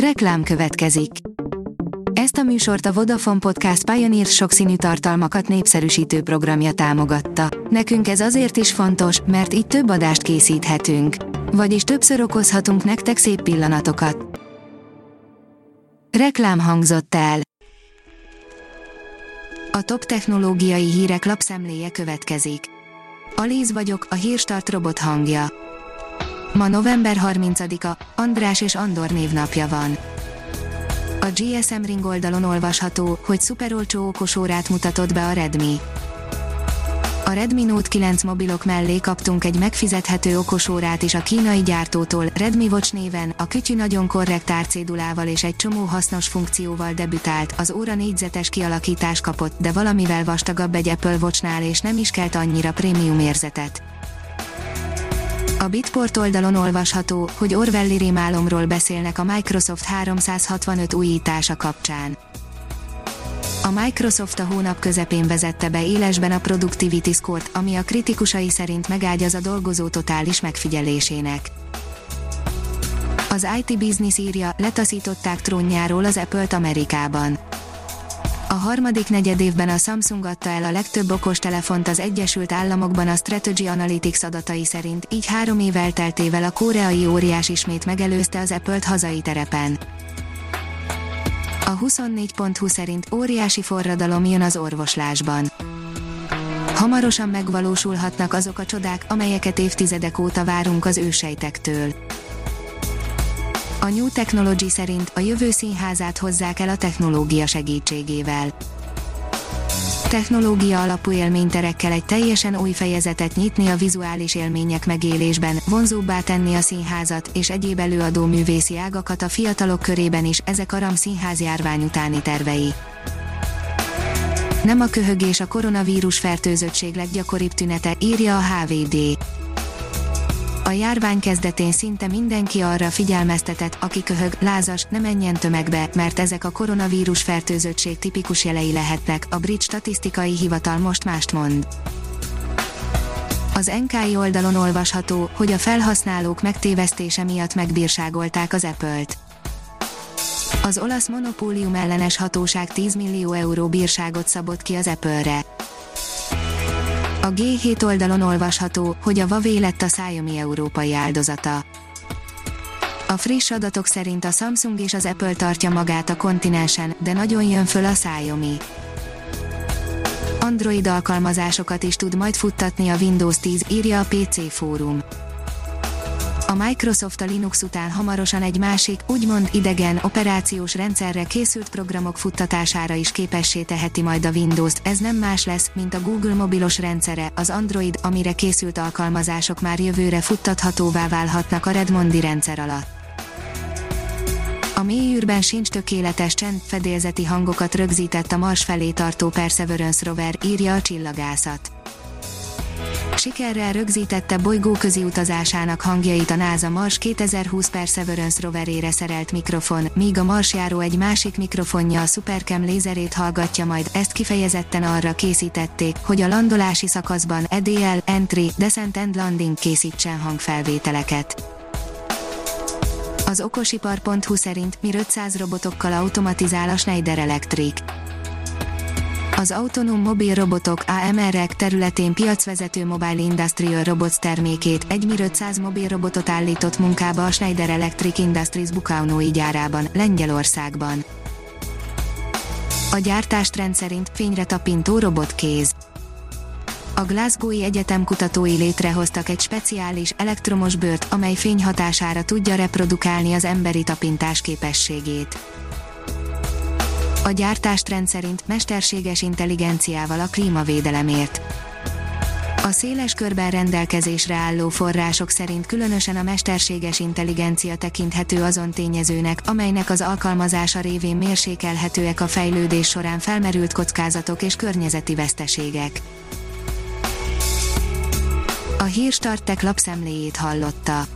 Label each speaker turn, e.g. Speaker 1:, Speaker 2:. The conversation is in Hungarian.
Speaker 1: Reklám következik. Ezt a műsort a Vodafone Podcast Pioneer sokszínű tartalmakat népszerűsítő programja támogatta. Nekünk ez azért is fontos, mert így több adást készíthetünk. Vagyis többször okozhatunk nektek szép pillanatokat. Reklám hangzott el. A top technológiai hírek lapszemléje következik. Alíz vagyok, a hírstart robot hangja. Ma november 30-a, András és Andor névnapja van. A GSM Ring oldalon olvasható, hogy szuperolcsó okosórát mutatott be a Redmi. A Redmi Note 9 mobilok mellé kaptunk egy megfizethető okosórát is a kínai gyártótól, Redmi Watch néven, a kütyű nagyon korrekt árcédulával és egy csomó hasznos funkcióval debütált, az óra négyzetes kialakítás kapott, de valamivel vastagabb egy Apple Watchnál és nem is kelt annyira prémium érzetet. A Bitport oldalon olvasható, hogy Orwelli rémálomról beszélnek a Microsoft 365 újítása kapcsán. A Microsoft a hónap közepén vezette be élesben a Productivity Score-t, ami a kritikusai szerint megágyaz a dolgozó totális megfigyelésének. Az IT Business írja, letaszították trónjáról az Apple-t Amerikában. A harmadik negyedévben a Samsung adta el a legtöbb okostelefont az Egyesült Államokban a Strategy Analytics adatai szerint, így három év elteltével a koreai óriás ismét megelőzte az Apple-t hazai terepen. A 24.20 szerint óriási forradalom jön az orvoslásban. Hamarosan megvalósulhatnak azok a csodák, amelyeket évtizedek óta várunk az ősejtektől. A New Technology szerint a jövő színházát hozzák el a technológia segítségével. Technológia alapú élményterekkel egy teljesen új fejezetet nyitni a vizuális élmények megélésben, vonzóbbá tenni a színházat és egyéb előadó művészi ágakat a fiatalok körében is, ezek a RAM színház járvány utáni tervei. Nem a köhögés a koronavírus fertőzöttség leggyakoribb tünete, írja a HVD a járvány kezdetén szinte mindenki arra figyelmeztetett, aki köhög, lázas, ne menjen tömegbe, mert ezek a koronavírus fertőzöttség tipikus jelei lehetnek, a brit statisztikai hivatal most mást mond. Az NKI oldalon olvasható, hogy a felhasználók megtévesztése miatt megbírságolták az Apple-t. Az olasz monopólium ellenes hatóság 10 millió euró bírságot szabott ki az Apple-re. A G7 oldalon olvasható, hogy a Huawei lett a Xiaomi európai áldozata. A friss adatok szerint a Samsung és az Apple tartja magát a kontinensen, de nagyon jön föl a Xiaomi. Android alkalmazásokat is tud majd futtatni a Windows 10, írja a PC fórum. A Microsoft a Linux után hamarosan egy másik, úgymond idegen operációs rendszerre készült programok futtatására is képessé teheti majd a Windows-t. Ez nem más lesz, mint a Google mobilos rendszere, az Android, amire készült alkalmazások már jövőre futtathatóvá válhatnak a Redmondi rendszer alatt. A mélyűrben sincs tökéletes csend, fedélzeti hangokat rögzített a Mars felé tartó Perseverance rover, írja a csillagászat sikerrel rögzítette bolygóközi utazásának hangjait a NASA Mars 2020 Perseverance roverére szerelt mikrofon, míg a Marsjáró egy másik mikrofonja a Supercam lézerét hallgatja majd, ezt kifejezetten arra készítették, hogy a landolási szakaszban EDL, Entry, Descent and Landing készítsen hangfelvételeket. Az okosipar.hu szerint mi 500 robotokkal automatizál a Schneider Electric az autonóm mobil robotok AMR-ek területén piacvezető Mobile Industrial Robots termékét, egy 500 mobil robotot állított munkába a Schneider Electric Industries Bukaunói gyárában, Lengyelországban. A gyártást rendszerint fényre tapintó robotkéz. A Glasgowi Egyetem kutatói létrehoztak egy speciális elektromos bőrt, amely fény hatására tudja reprodukálni az emberi tapintás képességét a gyártást rendszerint mesterséges intelligenciával a klímavédelemért. A széles körben rendelkezésre álló források szerint különösen a mesterséges intelligencia tekinthető azon tényezőnek, amelynek az alkalmazása révén mérsékelhetőek a fejlődés során felmerült kockázatok és környezeti veszteségek. A Hírstartek lapszemléjét hallotta.